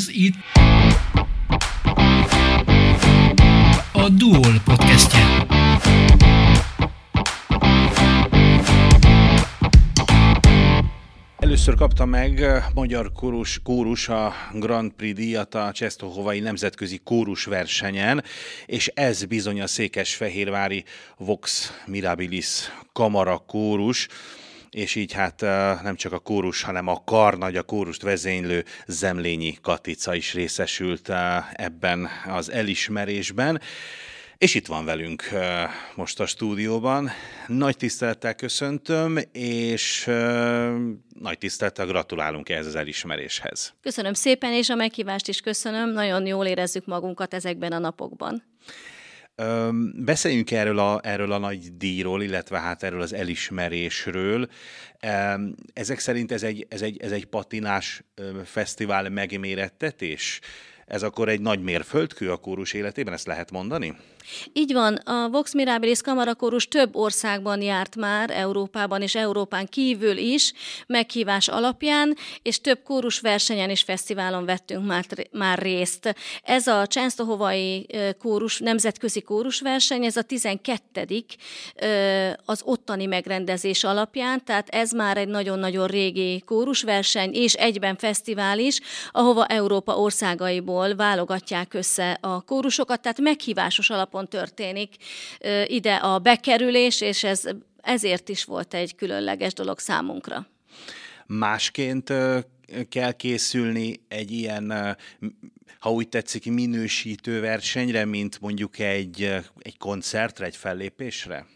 Ez itt a Duol podcastje. Először kapta meg magyar kórus, kórus a Grand Prix díjat a Csesztohovai Nemzetközi Kórus versenyen, és ez bizony a Székesfehérvári Vox Mirabilis Kamara kórus és így hát nem csak a kórus, hanem a karnagy, a kórust vezénylő Zemlényi Katica is részesült ebben az elismerésben. És itt van velünk most a stúdióban. Nagy tisztelettel köszöntöm, és nagy tisztelettel gratulálunk ehhez az elismeréshez. Köszönöm szépen, és a meghívást is köszönöm. Nagyon jól érezzük magunkat ezekben a napokban. Beszéljünk erről a, erről a nagy díjról, illetve hát erről az elismerésről. Ezek szerint ez egy, ez egy, ez egy patinás fesztivál megmérettetés? Ez akkor egy nagy mérföldkő a kórus életében, ezt lehet mondani? Így van, a Vox Mirabilis kamarakórus több országban járt már, Európában és Európán kívül is, meghívás alapján, és több kórus versenyen és fesztiválon vettünk már, már részt. Ez a Csensztohovai kórus, nemzetközi kórusverseny, ez a 12 az ottani megrendezés alapján, tehát ez már egy nagyon-nagyon régi kórusverseny, és egyben fesztivál is, ahova Európa országaiból válogatják össze a kórusokat, tehát meghívásos alapon alapon történik ide a bekerülés, és ez ezért is volt egy különleges dolog számunkra. Másként kell készülni egy ilyen, ha úgy tetszik, minősítő versenyre, mint mondjuk egy, egy koncertre, egy fellépésre?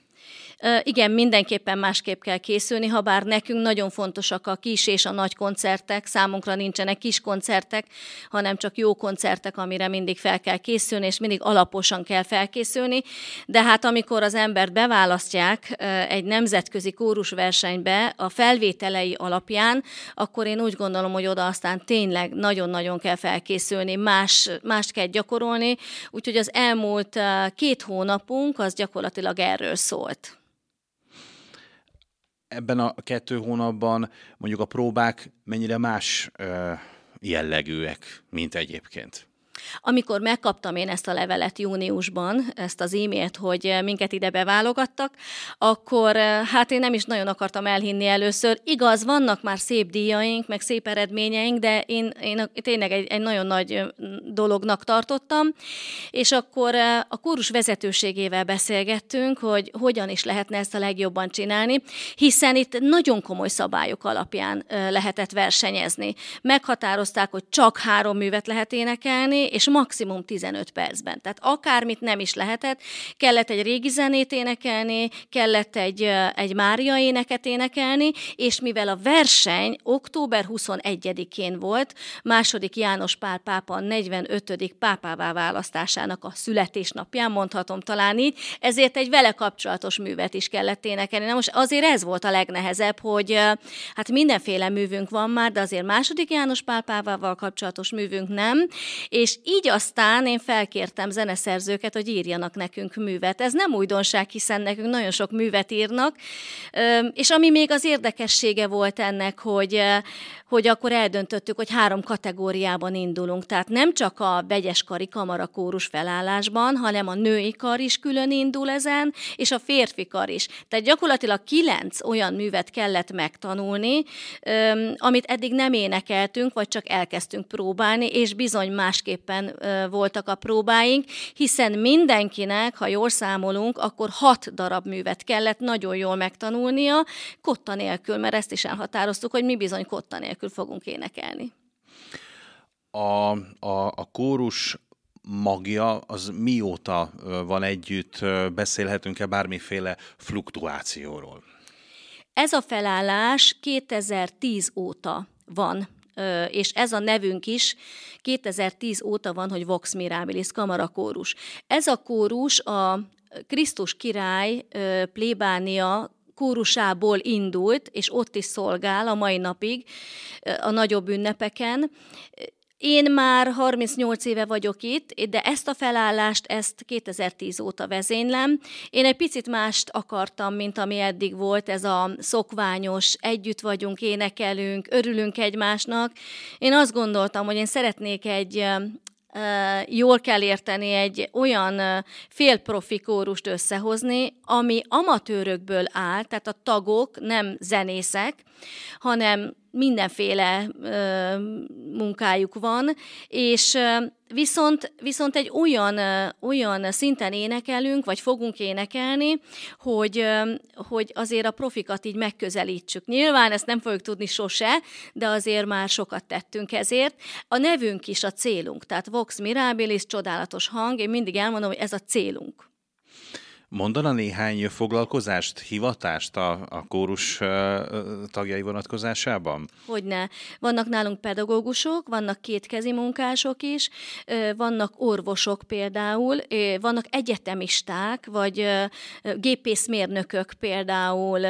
Igen, mindenképpen másképp kell készülni, ha bár nekünk nagyon fontosak a kis és a nagy koncertek, számunkra nincsenek kis koncertek, hanem csak jó koncertek, amire mindig fel kell készülni, és mindig alaposan kell felkészülni. De hát amikor az embert beválasztják egy nemzetközi kórusversenybe a felvételei alapján, akkor én úgy gondolom, hogy oda aztán tényleg nagyon-nagyon kell felkészülni, más, mást kell gyakorolni, úgyhogy az elmúlt két hónapunk az gyakorlatilag erről szólt ebben a kettő hónapban mondjuk a próbák mennyire más jellegűek, mint egyébként? Amikor megkaptam én ezt a levelet júniusban, ezt az e-mailt, hogy minket ide beválogattak, akkor hát én nem is nagyon akartam elhinni először. Igaz, vannak már szép díjaink, meg szép eredményeink, de én, én tényleg egy, egy nagyon nagy dolognak tartottam, és akkor a kórus vezetőségével beszélgettünk, hogy hogyan is lehetne ezt a legjobban csinálni, hiszen itt nagyon komoly szabályok alapján lehetett versenyezni. Meghatározták, hogy csak három művet lehet énekelni, és maximum 15 percben. Tehát akármit nem is lehetett, kellett egy régi zenét énekelni, kellett egy, egy Mária éneket énekelni, és mivel a verseny október 21-én volt, második János Pál pápa 45. pápává választásának a születésnapján, mondhatom talán így, ezért egy vele kapcsolatos művet is kellett énekelni. Na most azért ez volt a legnehezebb, hogy hát mindenféle művünk van már, de azért második János Pál pápával kapcsolatos művünk nem, és így aztán én felkértem zeneszerzőket, hogy írjanak nekünk művet. Ez nem újdonság, hiszen nekünk nagyon sok művet írnak, és ami még az érdekessége volt ennek, hogy, hogy akkor eldöntöttük, hogy három kategóriában indulunk. Tehát nem csak a vegyes kari kamarakórus felállásban, hanem a női kar is külön indul ezen, és a férfi kar is. Tehát gyakorlatilag kilenc olyan művet kellett megtanulni, amit eddig nem énekeltünk, vagy csak elkezdtünk próbálni, és bizony másképpen voltak a próbáink, hiszen mindenkinek, ha jól számolunk, akkor hat darab művet kellett nagyon jól megtanulnia, kotta nélkül, mert ezt is elhatároztuk, hogy mi bizony kotta nélkül fogunk énekelni. A, a, a kórus magja az mióta van együtt, beszélhetünk-e bármiféle fluktuációról? Ez a felállás 2010 óta van és ez a nevünk is 2010 óta van, hogy Vox Mirabilis kamarakórus. Ez a kórus a Krisztus király plébánia kórusából indult, és ott is szolgál a mai napig a nagyobb ünnepeken. Én már 38 éve vagyok itt, de ezt a felállást, ezt 2010 óta vezénylem. Én egy picit mást akartam, mint ami eddig volt, ez a szokványos, együtt vagyunk, énekelünk, örülünk egymásnak. Én azt gondoltam, hogy én szeretnék egy jól kell érteni egy olyan félprofi kórust összehozni, ami amatőrökből áll, tehát a tagok nem zenészek, hanem mindenféle ö, munkájuk van, és ö, viszont, viszont egy olyan, ö, olyan szinten énekelünk, vagy fogunk énekelni, hogy, ö, hogy azért a profikat így megközelítsük. Nyilván ezt nem fogjuk tudni sose, de azért már sokat tettünk ezért. A nevünk is a célunk, tehát Vox Mirabilis, csodálatos hang, én mindig elmondom, hogy ez a célunk. Mondana néhány foglalkozást, hivatást a, a kórus tagjai vonatkozásában? Hogyne. Vannak nálunk pedagógusok, vannak kétkezi munkások is, vannak orvosok például, vannak egyetemisták, vagy gépészmérnökök például,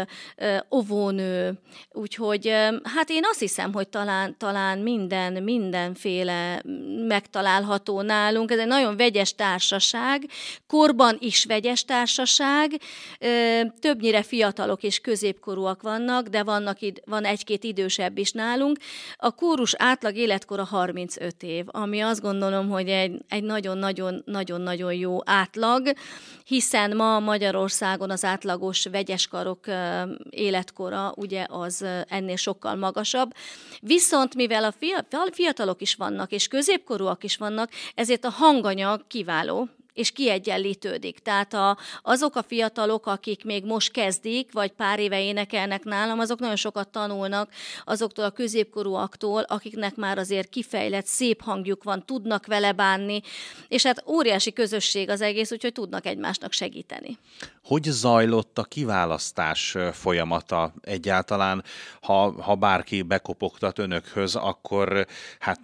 ovónő, úgyhogy hát én azt hiszem, hogy talán, talán minden, mindenféle megtalálható nálunk. Ez egy nagyon vegyes társaság, korban is vegyes társaság, társaság, többnyire fiatalok és középkorúak vannak, de vannak, van egy-két idősebb is nálunk. A kórus átlag életkora 35 év, ami azt gondolom, hogy egy nagyon-nagyon-nagyon jó átlag, hiszen ma Magyarországon az átlagos vegyeskarok életkora ugye az ennél sokkal magasabb. Viszont mivel a fiatalok is vannak, és középkorúak is vannak, ezért a hanganyag kiváló, és kiegyenlítődik. Tehát a, azok a fiatalok, akik még most kezdik, vagy pár éve énekelnek nálam, azok nagyon sokat tanulnak azoktól a középkorúaktól, akiknek már azért kifejlett, szép hangjuk van, tudnak vele bánni, és hát óriási közösség az egész, úgyhogy tudnak egymásnak segíteni. Hogy zajlott a kiválasztás folyamata egyáltalán, ha, ha bárki bekopogtat önökhöz, akkor hát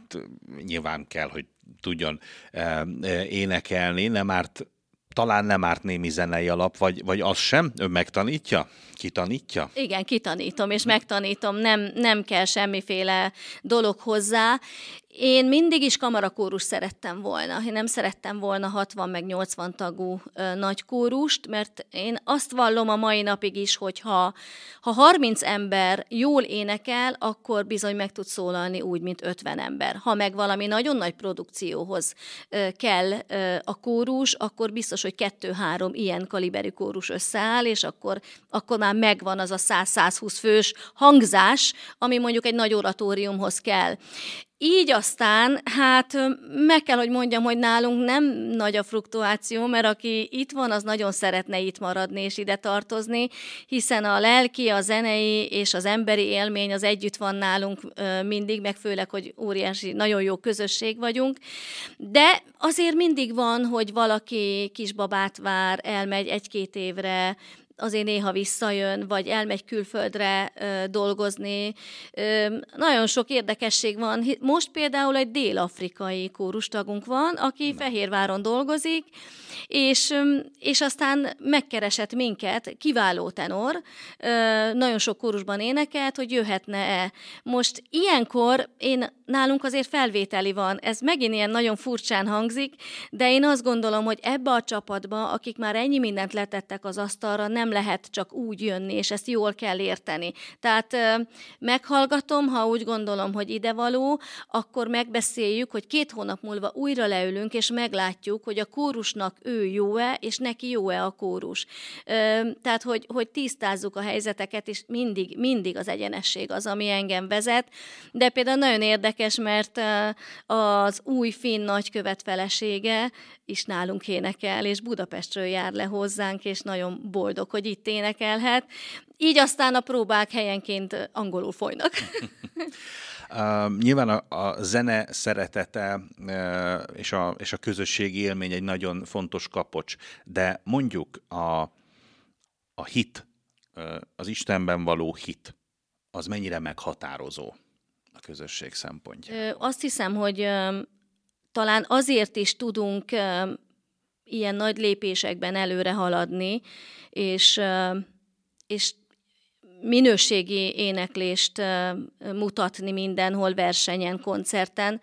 nyilván kell, hogy tudjon eh, eh, énekelni, nem árt, talán nem árt némi zenei alap, vagy, vagy az sem? Ön megtanítja? Kitanítja? Igen, kitanítom, és megtanítom, nem, nem kell semmiféle dolog hozzá. Én mindig is kamarakórus szerettem volna. Én nem szerettem volna 60 meg 80 tagú ö, nagy kórust, mert én azt vallom a mai napig is, hogy ha, ha 30 ember jól énekel, akkor bizony meg tud szólalni úgy, mint 50 ember. Ha meg valami nagyon nagy produkcióhoz ö, kell ö, a kórus, akkor biztos, hogy kettő-három ilyen kaliberű kórus összeáll, és akkor, akkor már megvan az a 100-120 fős hangzás, ami mondjuk egy nagy oratóriumhoz kell. Így aztán, hát meg kell, hogy mondjam, hogy nálunk nem nagy a fluktuáció, mert aki itt van, az nagyon szeretne itt maradni és ide tartozni, hiszen a lelki, a zenei és az emberi élmény az együtt van nálunk mindig, meg főleg, hogy óriási, nagyon jó közösség vagyunk. De azért mindig van, hogy valaki kisbabát vár, elmegy egy-két évre, azért néha visszajön, vagy elmegy külföldre ö, dolgozni. Ö, nagyon sok érdekesség van. Most például egy dél-afrikai kórustagunk van, aki Fehérváron dolgozik, és, és aztán megkeresett minket, kiváló tenor, ö, nagyon sok kórusban énekelt, hogy jöhetne-e. Most ilyenkor én nálunk azért felvételi van, ez megint ilyen nagyon furcsán hangzik, de én azt gondolom, hogy ebbe a csapatba, akik már ennyi mindent letettek az asztalra, nem lehet csak úgy jönni, és ezt jól kell érteni. Tehát meghallgatom, ha úgy gondolom, hogy idevaló, akkor megbeszéljük, hogy két hónap múlva újra leülünk, és meglátjuk, hogy a kórusnak ő jó-e, és neki jó-e a kórus. Tehát, hogy, hogy tisztázzuk a helyzeteket, és mindig, mindig az egyenesség az, ami engem vezet. De például nagyon érdekes, mert az új finn nagykövet felesége is nálunk énekel, és Budapestről jár le hozzánk, és nagyon boldog, hogy itt énekelhet. Így aztán a próbák helyenként angolul folynak. Uh, nyilván a, a zene szeretete uh, és, a, és a közösségi élmény egy nagyon fontos kapocs, de mondjuk a, a hit, uh, az Istenben való hit, az mennyire meghatározó a közösség szempontjából? Azt hiszem, hogy talán azért is tudunk ilyen nagy lépésekben előre haladni, és, és minőségi éneklést mutatni mindenhol, versenyen, koncerten,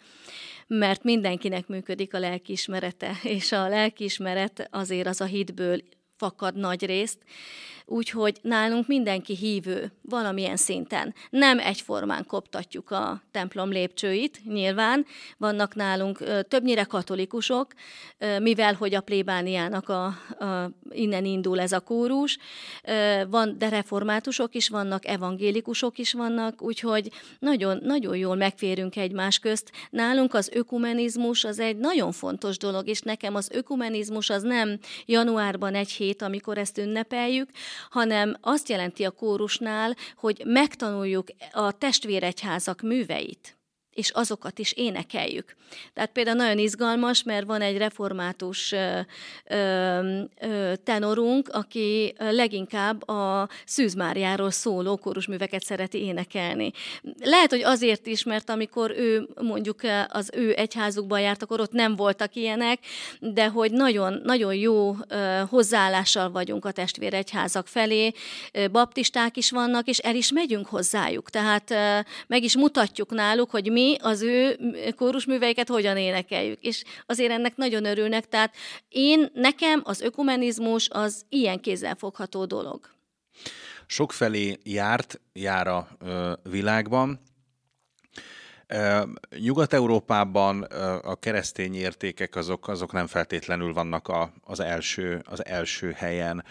mert mindenkinek működik a lelkiismerete, és a lelkiismeret azért az a hitből fakad nagy részt, úgyhogy nálunk mindenki hívő valamilyen szinten. Nem egyformán koptatjuk a templom lépcsőit, nyilván vannak nálunk többnyire katolikusok, mivel hogy a plébániának a, a, innen indul ez a kórus, van, de reformátusok is vannak, evangélikusok is vannak, úgyhogy nagyon, nagyon jól megférünk egymás közt. Nálunk az ökumenizmus az egy nagyon fontos dolog, és nekem az ökumenizmus az nem januárban egy hét, amikor ezt ünnepeljük, hanem azt jelenti a kórusnál, hogy megtanuljuk a testvéregyházak műveit és azokat is énekeljük. Tehát például nagyon izgalmas, mert van egy református ö, ö, tenorunk, aki leginkább a Szűzmáriáról szóló kórusműveket szereti énekelni. Lehet, hogy azért is, mert amikor ő mondjuk az ő egyházukban járt, akkor ott nem voltak ilyenek, de hogy nagyon, nagyon jó hozzáállással vagyunk a testvéregyházak felé, baptisták is vannak, és el is megyünk hozzájuk. Tehát meg is mutatjuk náluk, hogy mi az ő kórusműveiket hogyan énekeljük. És azért ennek nagyon örülnek. Tehát én, nekem az ökumenizmus az ilyen kézzelfogható dolog. Sokfelé járt, jár a világban. Nyugat-Európában a keresztény értékek azok, azok nem feltétlenül vannak a, az, első, az első helyen.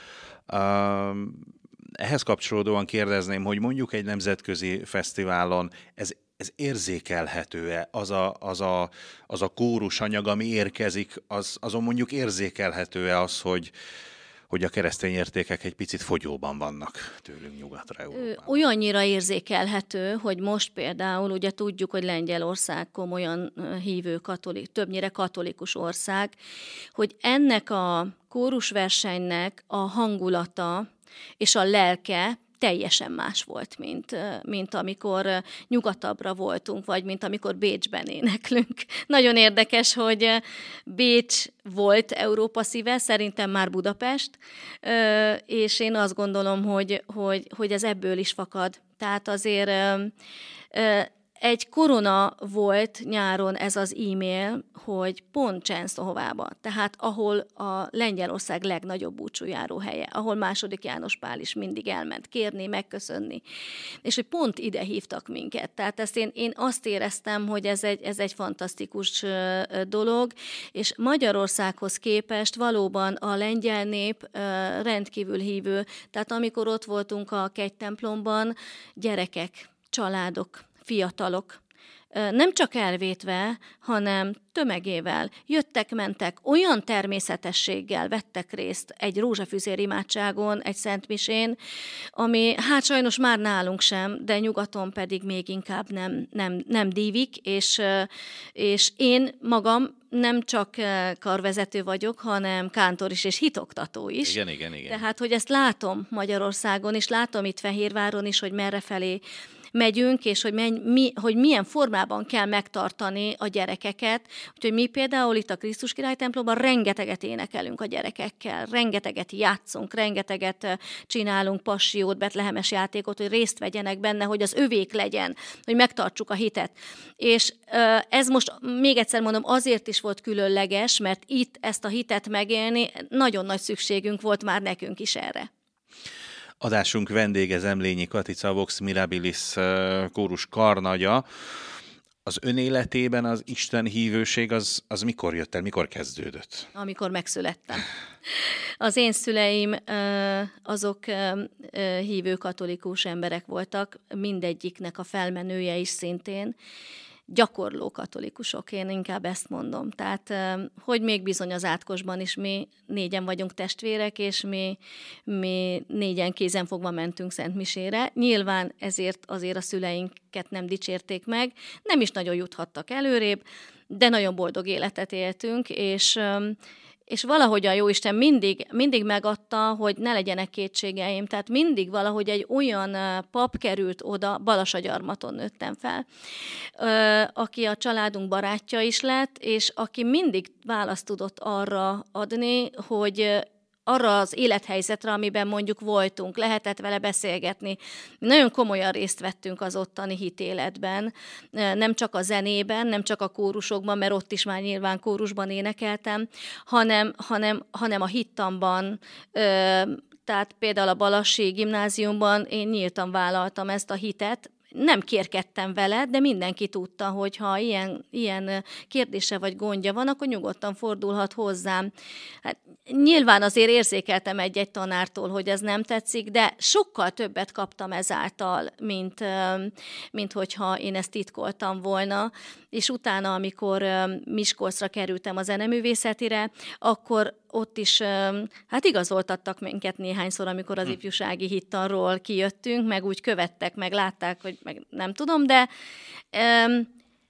Ehhez kapcsolódóan kérdezném, hogy mondjuk egy nemzetközi fesztiválon ez ez érzékelhető-e? Az a, az, a, az a kórus anyag, ami érkezik, az, azon mondjuk érzékelhető-e az, hogy, hogy a keresztény értékek egy picit fogyóban vannak tőlünk nyugatra Európában. Olyannyira érzékelhető, hogy most például ugye tudjuk, hogy Lengyelország komolyan hívő katolik, többnyire katolikus ország, hogy ennek a kórusversenynek a hangulata és a lelke teljesen más volt, mint, mint amikor nyugatabbra voltunk, vagy mint amikor Bécsben éneklünk. Nagyon érdekes, hogy Bécs volt Európa szíve, szerintem már Budapest, és én azt gondolom, hogy, hogy, hogy ez ebből is fakad. Tehát azért egy korona volt nyáron ez az e-mail, hogy pont Csensztohovába, tehát ahol a Lengyelország legnagyobb búcsújáró helye, ahol második János Pál is mindig elment kérni, megköszönni, és hogy pont ide hívtak minket. Tehát ezt én, én azt éreztem, hogy ez egy, ez egy fantasztikus dolog, és Magyarországhoz képest valóban a lengyel nép rendkívül hívő, tehát amikor ott voltunk a kegytemplomban, gyerekek, családok, fiatalok nem csak elvétve, hanem tömegével jöttek, mentek, olyan természetességgel vettek részt egy rózsafüzér imádságon, egy szentmisén, ami hát sajnos már nálunk sem, de nyugaton pedig még inkább nem, nem, nem dívik, és, és én magam nem csak karvezető vagyok, hanem kántor is, és hitoktató is. Igen, igen, igen. Tehát, hogy ezt látom Magyarországon, és látom itt Fehérváron is, hogy merre felé megyünk, és hogy, menj, mi, hogy milyen formában kell megtartani a gyerekeket. Úgyhogy mi például itt a Krisztus Király templomban rengeteget énekelünk a gyerekekkel, rengeteget játszunk, rengeteget csinálunk passiót, betlehemes játékot, hogy részt vegyenek benne, hogy az övék legyen, hogy megtartsuk a hitet. És ez most még egyszer mondom, azért is volt különleges, mert itt ezt a hitet megélni nagyon nagy szükségünk volt már nekünk is erre. Adásunk vendége Zemlényi Katica, Vox Mirabilis kórus karnagya. Az ön életében az Isten hívőség az, az mikor jött el, mikor kezdődött? Amikor megszülettem. Az én szüleim azok hívő katolikus emberek voltak, mindegyiknek a felmenője is szintén, gyakorló katolikusok, én inkább ezt mondom. Tehát, hogy még bizony az átkosban is mi négyen vagyunk testvérek, és mi, mi négyen kézen fogva mentünk Szent Misére. Nyilván ezért azért a szüleinket nem dicsérték meg, nem is nagyon juthattak előrébb, de nagyon boldog életet éltünk, és és valahogy a Jóisten mindig, mindig megadta, hogy ne legyenek kétségeim. Tehát mindig valahogy egy olyan pap került oda, Balasagyarmaton nőttem fel, aki a családunk barátja is lett, és aki mindig választ tudott arra adni, hogy arra az élethelyzetre, amiben mondjuk voltunk, lehetett vele beszélgetni. Nagyon komolyan részt vettünk az ottani hitéletben, nem csak a zenében, nem csak a kórusokban, mert ott is már nyilván kórusban énekeltem, hanem, hanem, hanem a hittamban, tehát például a Balassi gimnáziumban én nyíltan vállaltam ezt a hitet, nem kérkedtem vele, de mindenki tudta, hogy ha ilyen, ilyen kérdése vagy gondja van, akkor nyugodtan fordulhat hozzám. Hát, nyilván azért érzékeltem egy-egy tanártól, hogy ez nem tetszik, de sokkal többet kaptam ezáltal, mint, mint hogyha én ezt titkoltam volna. És utána, amikor Miskolcra kerültem a zeneművészetire, akkor ott is hát igazoltattak minket néhányszor, amikor az hm. ifjúsági hittanról kijöttünk, meg úgy követtek, meg látták, hogy meg nem tudom, de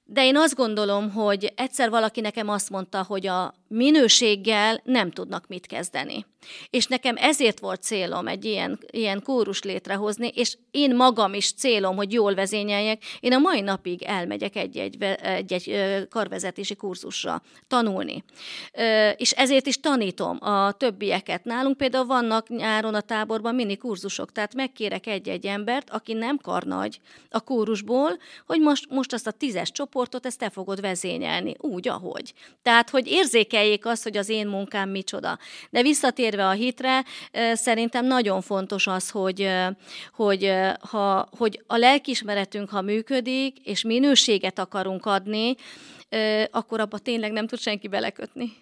de én azt gondolom, hogy egyszer valaki nekem azt mondta, hogy a minőséggel nem tudnak mit kezdeni. És nekem ezért volt célom egy ilyen, ilyen kórus létrehozni, és én magam is célom, hogy jól vezényeljek. Én a mai napig elmegyek egy-egy, egy-egy karvezetési kurzusra tanulni. És ezért is tanítom a többieket. Nálunk például vannak nyáron a táborban mini kurzusok, tehát megkérek egy-egy embert, aki nem karnagy a kórusból, hogy most, most azt a tízes csoportot, ezt te fogod vezényelni, úgy, ahogy. Tehát, hogy érzékel érzékeljék azt, hogy az én munkám micsoda. De visszatérve a hitre, szerintem nagyon fontos az, hogy, hogy, ha, hogy a lelkismeretünk, ha működik, és minőséget akarunk adni, akkor abba tényleg nem tud senki belekötni.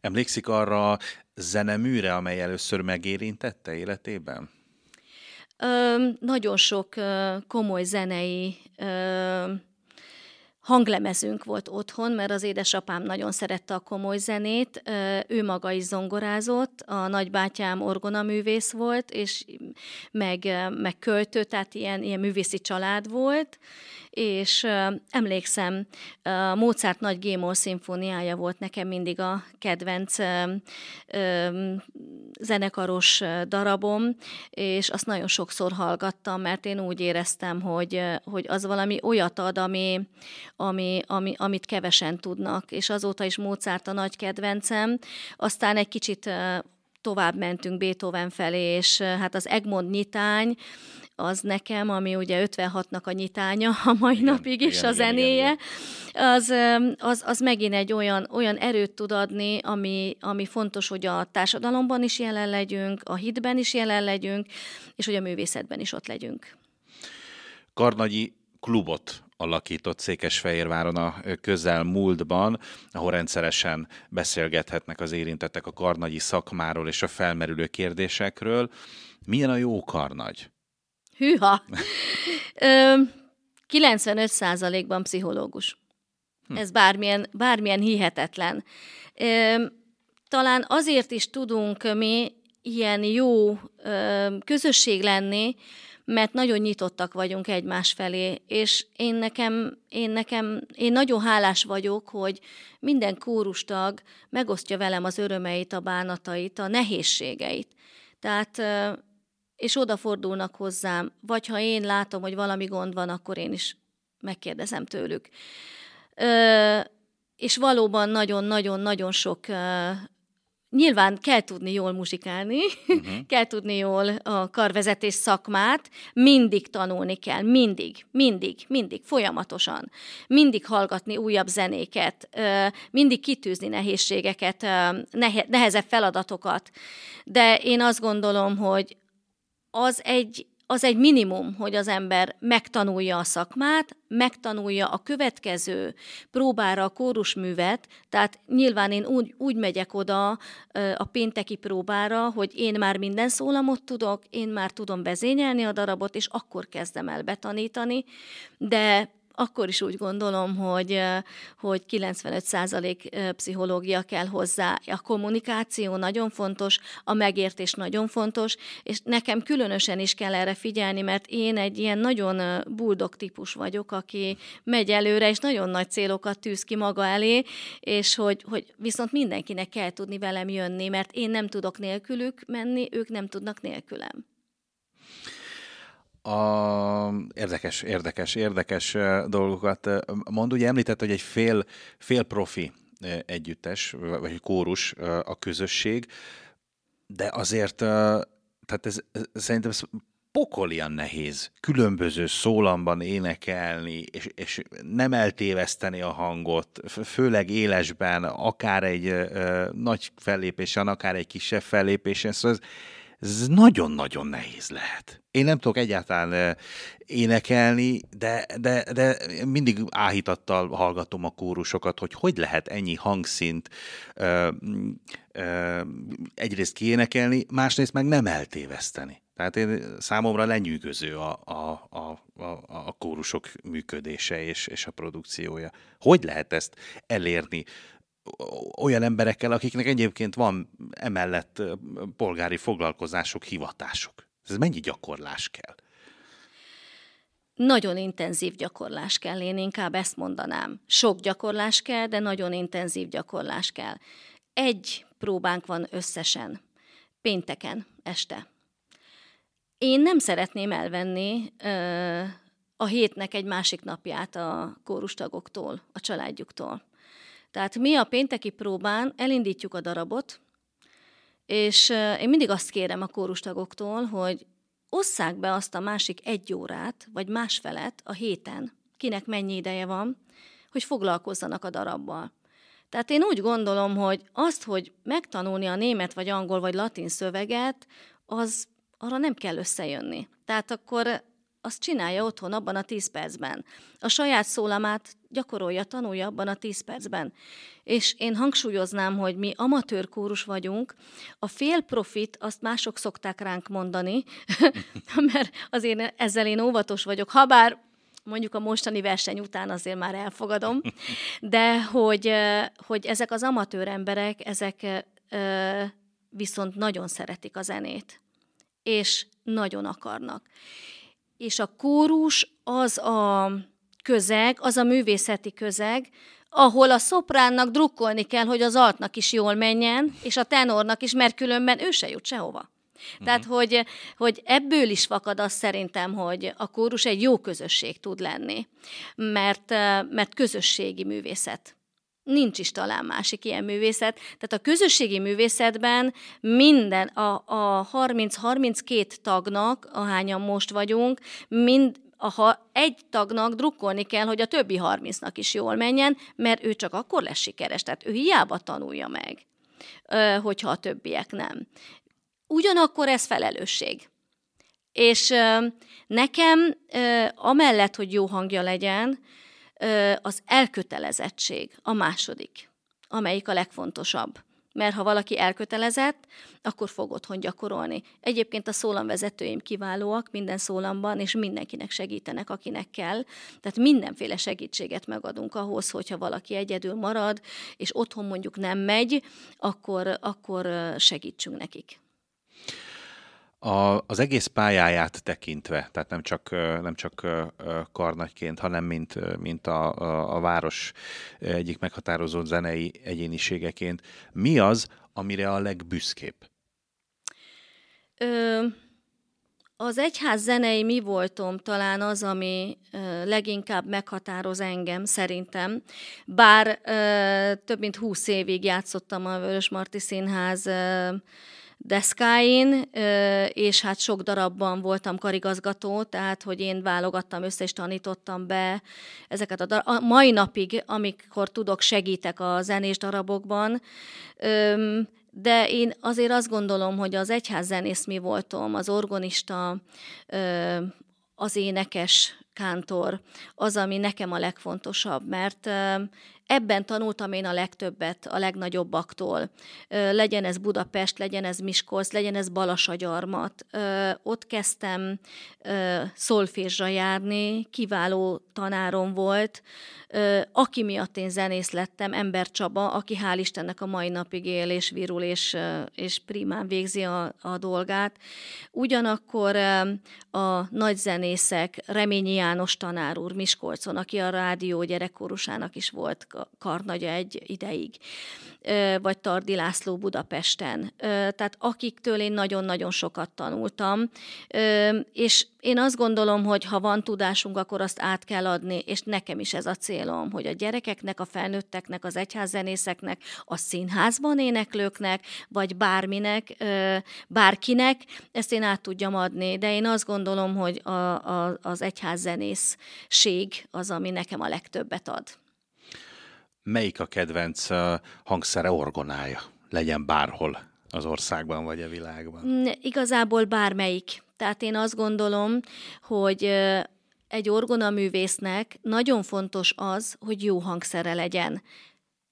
Emlékszik arra zeneműre, amely először megérintette életében? Ö, nagyon sok ö, komoly zenei ö, hanglemezünk volt otthon, mert az édesapám nagyon szerette a komoly zenét, ő maga is zongorázott, a nagybátyám orgonaművész volt, és meg, meg költő, tehát ilyen, ilyen művészi család volt, és emlékszem, Mozart nagy Gémol szimfóniája volt nekem mindig a kedvenc zenekaros darabom, és azt nagyon sokszor hallgattam, mert én úgy éreztem, hogy, hogy az valami olyat ad, ami, ami, ami, amit kevesen tudnak, és azóta is Mozart a nagy kedvencem. Aztán egy kicsit tovább mentünk Beethoven felé, és hát az Egmond nyitány, az nekem, ami ugye 56-nak a nyitánya a mai igen, napig is igen, a zenéje, igen, igen. Az, az, az megint egy olyan, olyan erőt tud adni, ami, ami fontos, hogy a társadalomban is jelen legyünk, a hitben is jelen legyünk, és hogy a művészetben is ott legyünk. Karnagyi klubot alakított Székesfehérváron a közelmúltban, ahol rendszeresen beszélgethetnek az érintettek a karnagyi szakmáról és a felmerülő kérdésekről. Milyen a jó karnagy? Hűha! 95%-ban pszichológus. Hm. Ez bármilyen, bármilyen hihetetlen. Talán azért is tudunk mi ilyen jó közösség lenni, mert nagyon nyitottak vagyunk egymás felé, és én nekem, én nekem, én nagyon hálás vagyok, hogy minden kórustag megosztja velem az örömeit, a bánatait, a nehézségeit. Tehát és odafordulnak hozzám, vagy ha én látom, hogy valami gond van, akkor én is megkérdezem tőlük. Ö, és valóban nagyon-nagyon-nagyon sok ö, Nyilván kell tudni jól muzsikálni, uh-huh. kell tudni jól a karvezetés szakmát, mindig tanulni kell, mindig, mindig, mindig, folyamatosan. Mindig hallgatni újabb zenéket, mindig kitűzni nehézségeket, nehezebb feladatokat. De én azt gondolom, hogy az egy, az egy minimum, hogy az ember megtanulja a szakmát, megtanulja a következő próbára a kórusművet, tehát nyilván én úgy, úgy megyek oda a pénteki próbára, hogy én már minden szólamot tudok, én már tudom vezényelni a darabot, és akkor kezdem el betanítani, de akkor is úgy gondolom, hogy, hogy 95% pszichológia kell hozzá. A kommunikáció nagyon fontos, a megértés nagyon fontos, és nekem különösen is kell erre figyelni, mert én egy ilyen nagyon buldog típus vagyok, aki megy előre, és nagyon nagy célokat tűz ki maga elé, és hogy, hogy viszont mindenkinek kell tudni velem jönni, mert én nem tudok nélkülük menni, ők nem tudnak nélkülem. A, érdekes, érdekes, érdekes dolgokat mond. Ugye említett, hogy egy fél, fél profi együttes, vagy kórus a közösség. de azért, tehát ez, szerintem ez pokolian nehéz különböző szólamban énekelni, és, és nem eltéveszteni a hangot, főleg élesben, akár egy nagy fellépésen, akár egy kisebb fellépésen, szóval ez, ez nagyon-nagyon nehéz lehet. Én nem tudok egyáltalán énekelni, de, de, de mindig áhítattal hallgatom a kórusokat, hogy hogy lehet ennyi hangszint ö, ö, egyrészt kiénekelni, másrészt meg nem eltéveszteni. Tehát én, számomra lenyűgöző a, a, a, a, a kórusok működése és, és a produkciója. Hogy lehet ezt elérni olyan emberekkel, akiknek egyébként van emellett polgári foglalkozások, hivatások? Ez mennyi gyakorlás kell? Nagyon intenzív gyakorlás kell, én inkább ezt mondanám. Sok gyakorlás kell, de nagyon intenzív gyakorlás kell. Egy próbánk van összesen, pénteken este én nem szeretném elvenni ö, a hétnek egy másik napját a kórustagoktól, a családjuktól. Tehát mi a pénteki próbán elindítjuk a darabot, és én mindig azt kérem a kórustagoktól, hogy osszák be azt a másik egy órát, vagy másfelet a héten, kinek mennyi ideje van, hogy foglalkozzanak a darabbal. Tehát én úgy gondolom, hogy azt, hogy megtanulni a német, vagy angol, vagy latin szöveget, az arra nem kell összejönni. Tehát akkor azt csinálja otthon abban a 10 percben. A saját szólamát gyakorolja, tanulja abban a 10 percben. És én hangsúlyoznám, hogy mi amatőr kórus vagyunk, a fél profit, azt mások szokták ránk mondani, mert azért ezzel én óvatos vagyok, habár mondjuk a mostani verseny után azért már elfogadom, de hogy, hogy ezek az amatőr emberek, ezek viszont nagyon szeretik a zenét és nagyon akarnak. És a kórus az a közeg, az a művészeti közeg, ahol a szopránnak drukkolni kell, hogy az altnak is jól menjen, és a tenornak is, mert különben ő se jut sehova. Uh-huh. Tehát, hogy, hogy ebből is fakad az szerintem, hogy a kórus egy jó közösség tud lenni, mert, mert közösségi művészet nincs is talán másik ilyen művészet. Tehát a közösségi művészetben minden, a, a 30-32 tagnak, ahányan most vagyunk, mind, ha egy tagnak drukkolni kell, hogy a többi 30-nak is jól menjen, mert ő csak akkor lesz sikeres, tehát ő hiába tanulja meg, hogyha a többiek nem. Ugyanakkor ez felelősség. És nekem, amellett, hogy jó hangja legyen, az elkötelezettség a második, amelyik a legfontosabb. Mert ha valaki elkötelezett, akkor fog otthon gyakorolni. Egyébként a szólamvezetőim kiválóak minden szólamban, és mindenkinek segítenek, akinek kell. Tehát mindenféle segítséget megadunk ahhoz, hogyha valaki egyedül marad, és otthon mondjuk nem megy, akkor, akkor segítsünk nekik. A, az egész pályáját tekintve, tehát nem csak, nem csak karnagyként, hanem mint, mint a, a, a város egyik meghatározó zenei egyéniségeként, mi az, amire a legbüszkébb? Ö, az egyház zenei mi voltom talán az, ami leginkább meghatároz engem szerintem. Bár ö, több mint húsz évig játszottam a Vörös Marti Színház ö, deszkáin, és hát sok darabban voltam karigazgató, tehát hogy én válogattam össze és tanítottam be ezeket a darab. A mai napig, amikor tudok, segítek a zenés darabokban, de én azért azt gondolom, hogy az egyház zenész mi voltam, az orgonista, az énekes kántor, az, ami nekem a legfontosabb, mert Ebben tanultam én a legtöbbet a legnagyobbaktól. Legyen ez Budapest, legyen ez Miskolc, legyen ez Balasagyarmat. Ott kezdtem szolfésra járni, kiváló tanárom volt, aki miatt én zenész lettem, Ember Csaba, aki hál' Istennek a mai napig él és virul és, és primán végzi a, a dolgát. Ugyanakkor a nagy zenészek, Reményi János tanár úr Miskolcon, aki a rádió gyerekkorusának is volt karnagya egy ideig, vagy Tardi László Budapesten. Tehát akiktől én nagyon-nagyon sokat tanultam, és én azt gondolom, hogy ha van tudásunk, akkor azt át kell adni, és nekem is ez a célom, hogy a gyerekeknek, a felnőtteknek, az egyházzenészeknek, a színházban éneklőknek, vagy bárminek, bárkinek, ezt én át tudjam adni. De én azt gondolom, hogy a, a, az egyházzenészség az, ami nekem a legtöbbet ad. Melyik a kedvenc hangszere orgonája? Legyen bárhol az országban vagy a világban? Mm, igazából bármelyik. Tehát én azt gondolom, hogy egy orgonaművésznek nagyon fontos az, hogy jó hangszere legyen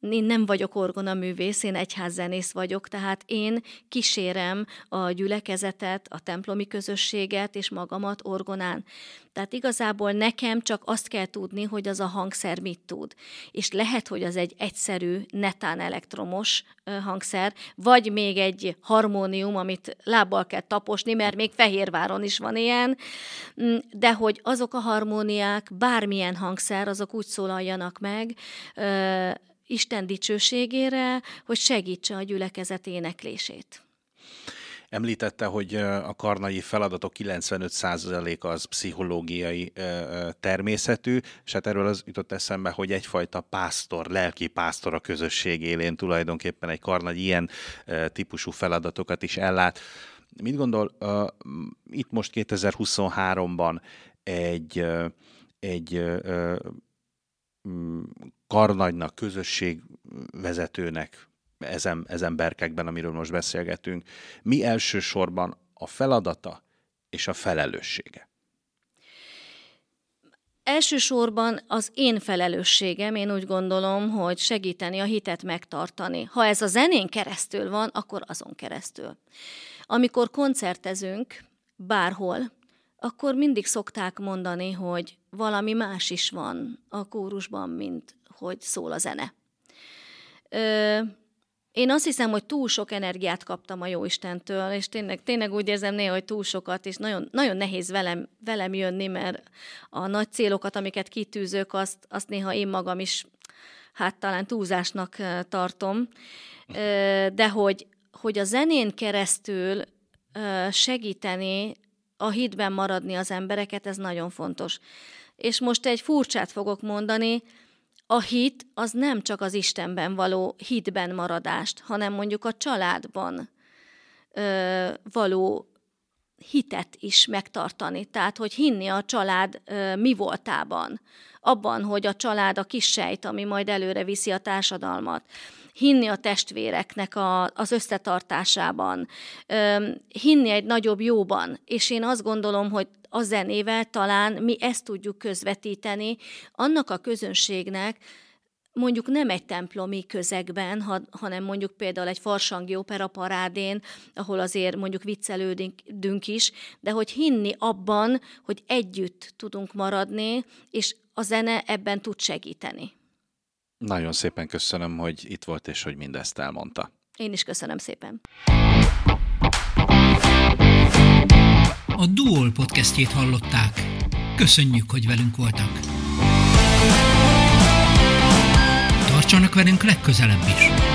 én nem vagyok orgonaművész, én egyházzenész vagyok, tehát én kísérem a gyülekezetet, a templomi közösséget és magamat orgonán. Tehát igazából nekem csak azt kell tudni, hogy az a hangszer mit tud. És lehet, hogy az egy egyszerű, netán elektromos hangszer, vagy még egy harmónium, amit lábbal kell taposni, mert még Fehérváron is van ilyen, mm, de hogy azok a harmóniák, bármilyen hangszer, azok úgy szólaljanak meg, Isten dicsőségére, hogy segítse a gyülekezet éneklését. Említette, hogy a karnai feladatok 95%-a az pszichológiai természetű, és hát erről az jutott eszembe, hogy egyfajta pásztor, lelki pásztor a közösség élén tulajdonképpen egy karnagy ilyen típusú feladatokat is ellát. Mit gondol, itt most 2023-ban egy, egy karnagynak, közösségvezetőnek, ezen, ezen berkekben, amiről most beszélgetünk, mi elsősorban a feladata és a felelőssége? Elsősorban az én felelősségem, én úgy gondolom, hogy segíteni a hitet megtartani. Ha ez a zenén keresztül van, akkor azon keresztül. Amikor koncertezünk bárhol, akkor mindig szokták mondani, hogy valami más is van a kórusban, mint hogy szól a zene. Ö, én azt hiszem, hogy túl sok energiát kaptam a Jóistentől, és tényleg, tényleg úgy érzem néha, hogy túl sokat, és nagyon, nagyon nehéz velem, velem jönni, mert a nagy célokat, amiket kitűzök, azt, azt néha én magam is, hát talán túlzásnak tartom, de hogy, hogy a zenén keresztül segíteni, a hitben maradni az embereket, ez nagyon fontos. És most egy furcsát fogok mondani, a hit az nem csak az Istenben való hitben maradást, hanem mondjuk a családban ö, való hitet is megtartani. Tehát, hogy hinni a család ö, mi voltában, abban, hogy a család a kis sejt, ami majd előre viszi a társadalmat. Hinni a testvéreknek a, az összetartásában, hinni egy nagyobb jóban. És én azt gondolom, hogy a zenével talán mi ezt tudjuk közvetíteni annak a közönségnek, mondjuk nem egy templomi közegben, ha, hanem mondjuk például egy farsangi opera parádén, ahol azért mondjuk viccelődünk is, de hogy hinni abban, hogy együtt tudunk maradni, és a zene ebben tud segíteni. Nagyon szépen köszönöm, hogy itt volt, és hogy mindezt elmondta. Én is köszönöm szépen. A Duol podcastjét hallották. Köszönjük, hogy velünk voltak. Tartsanak velünk legközelebb is!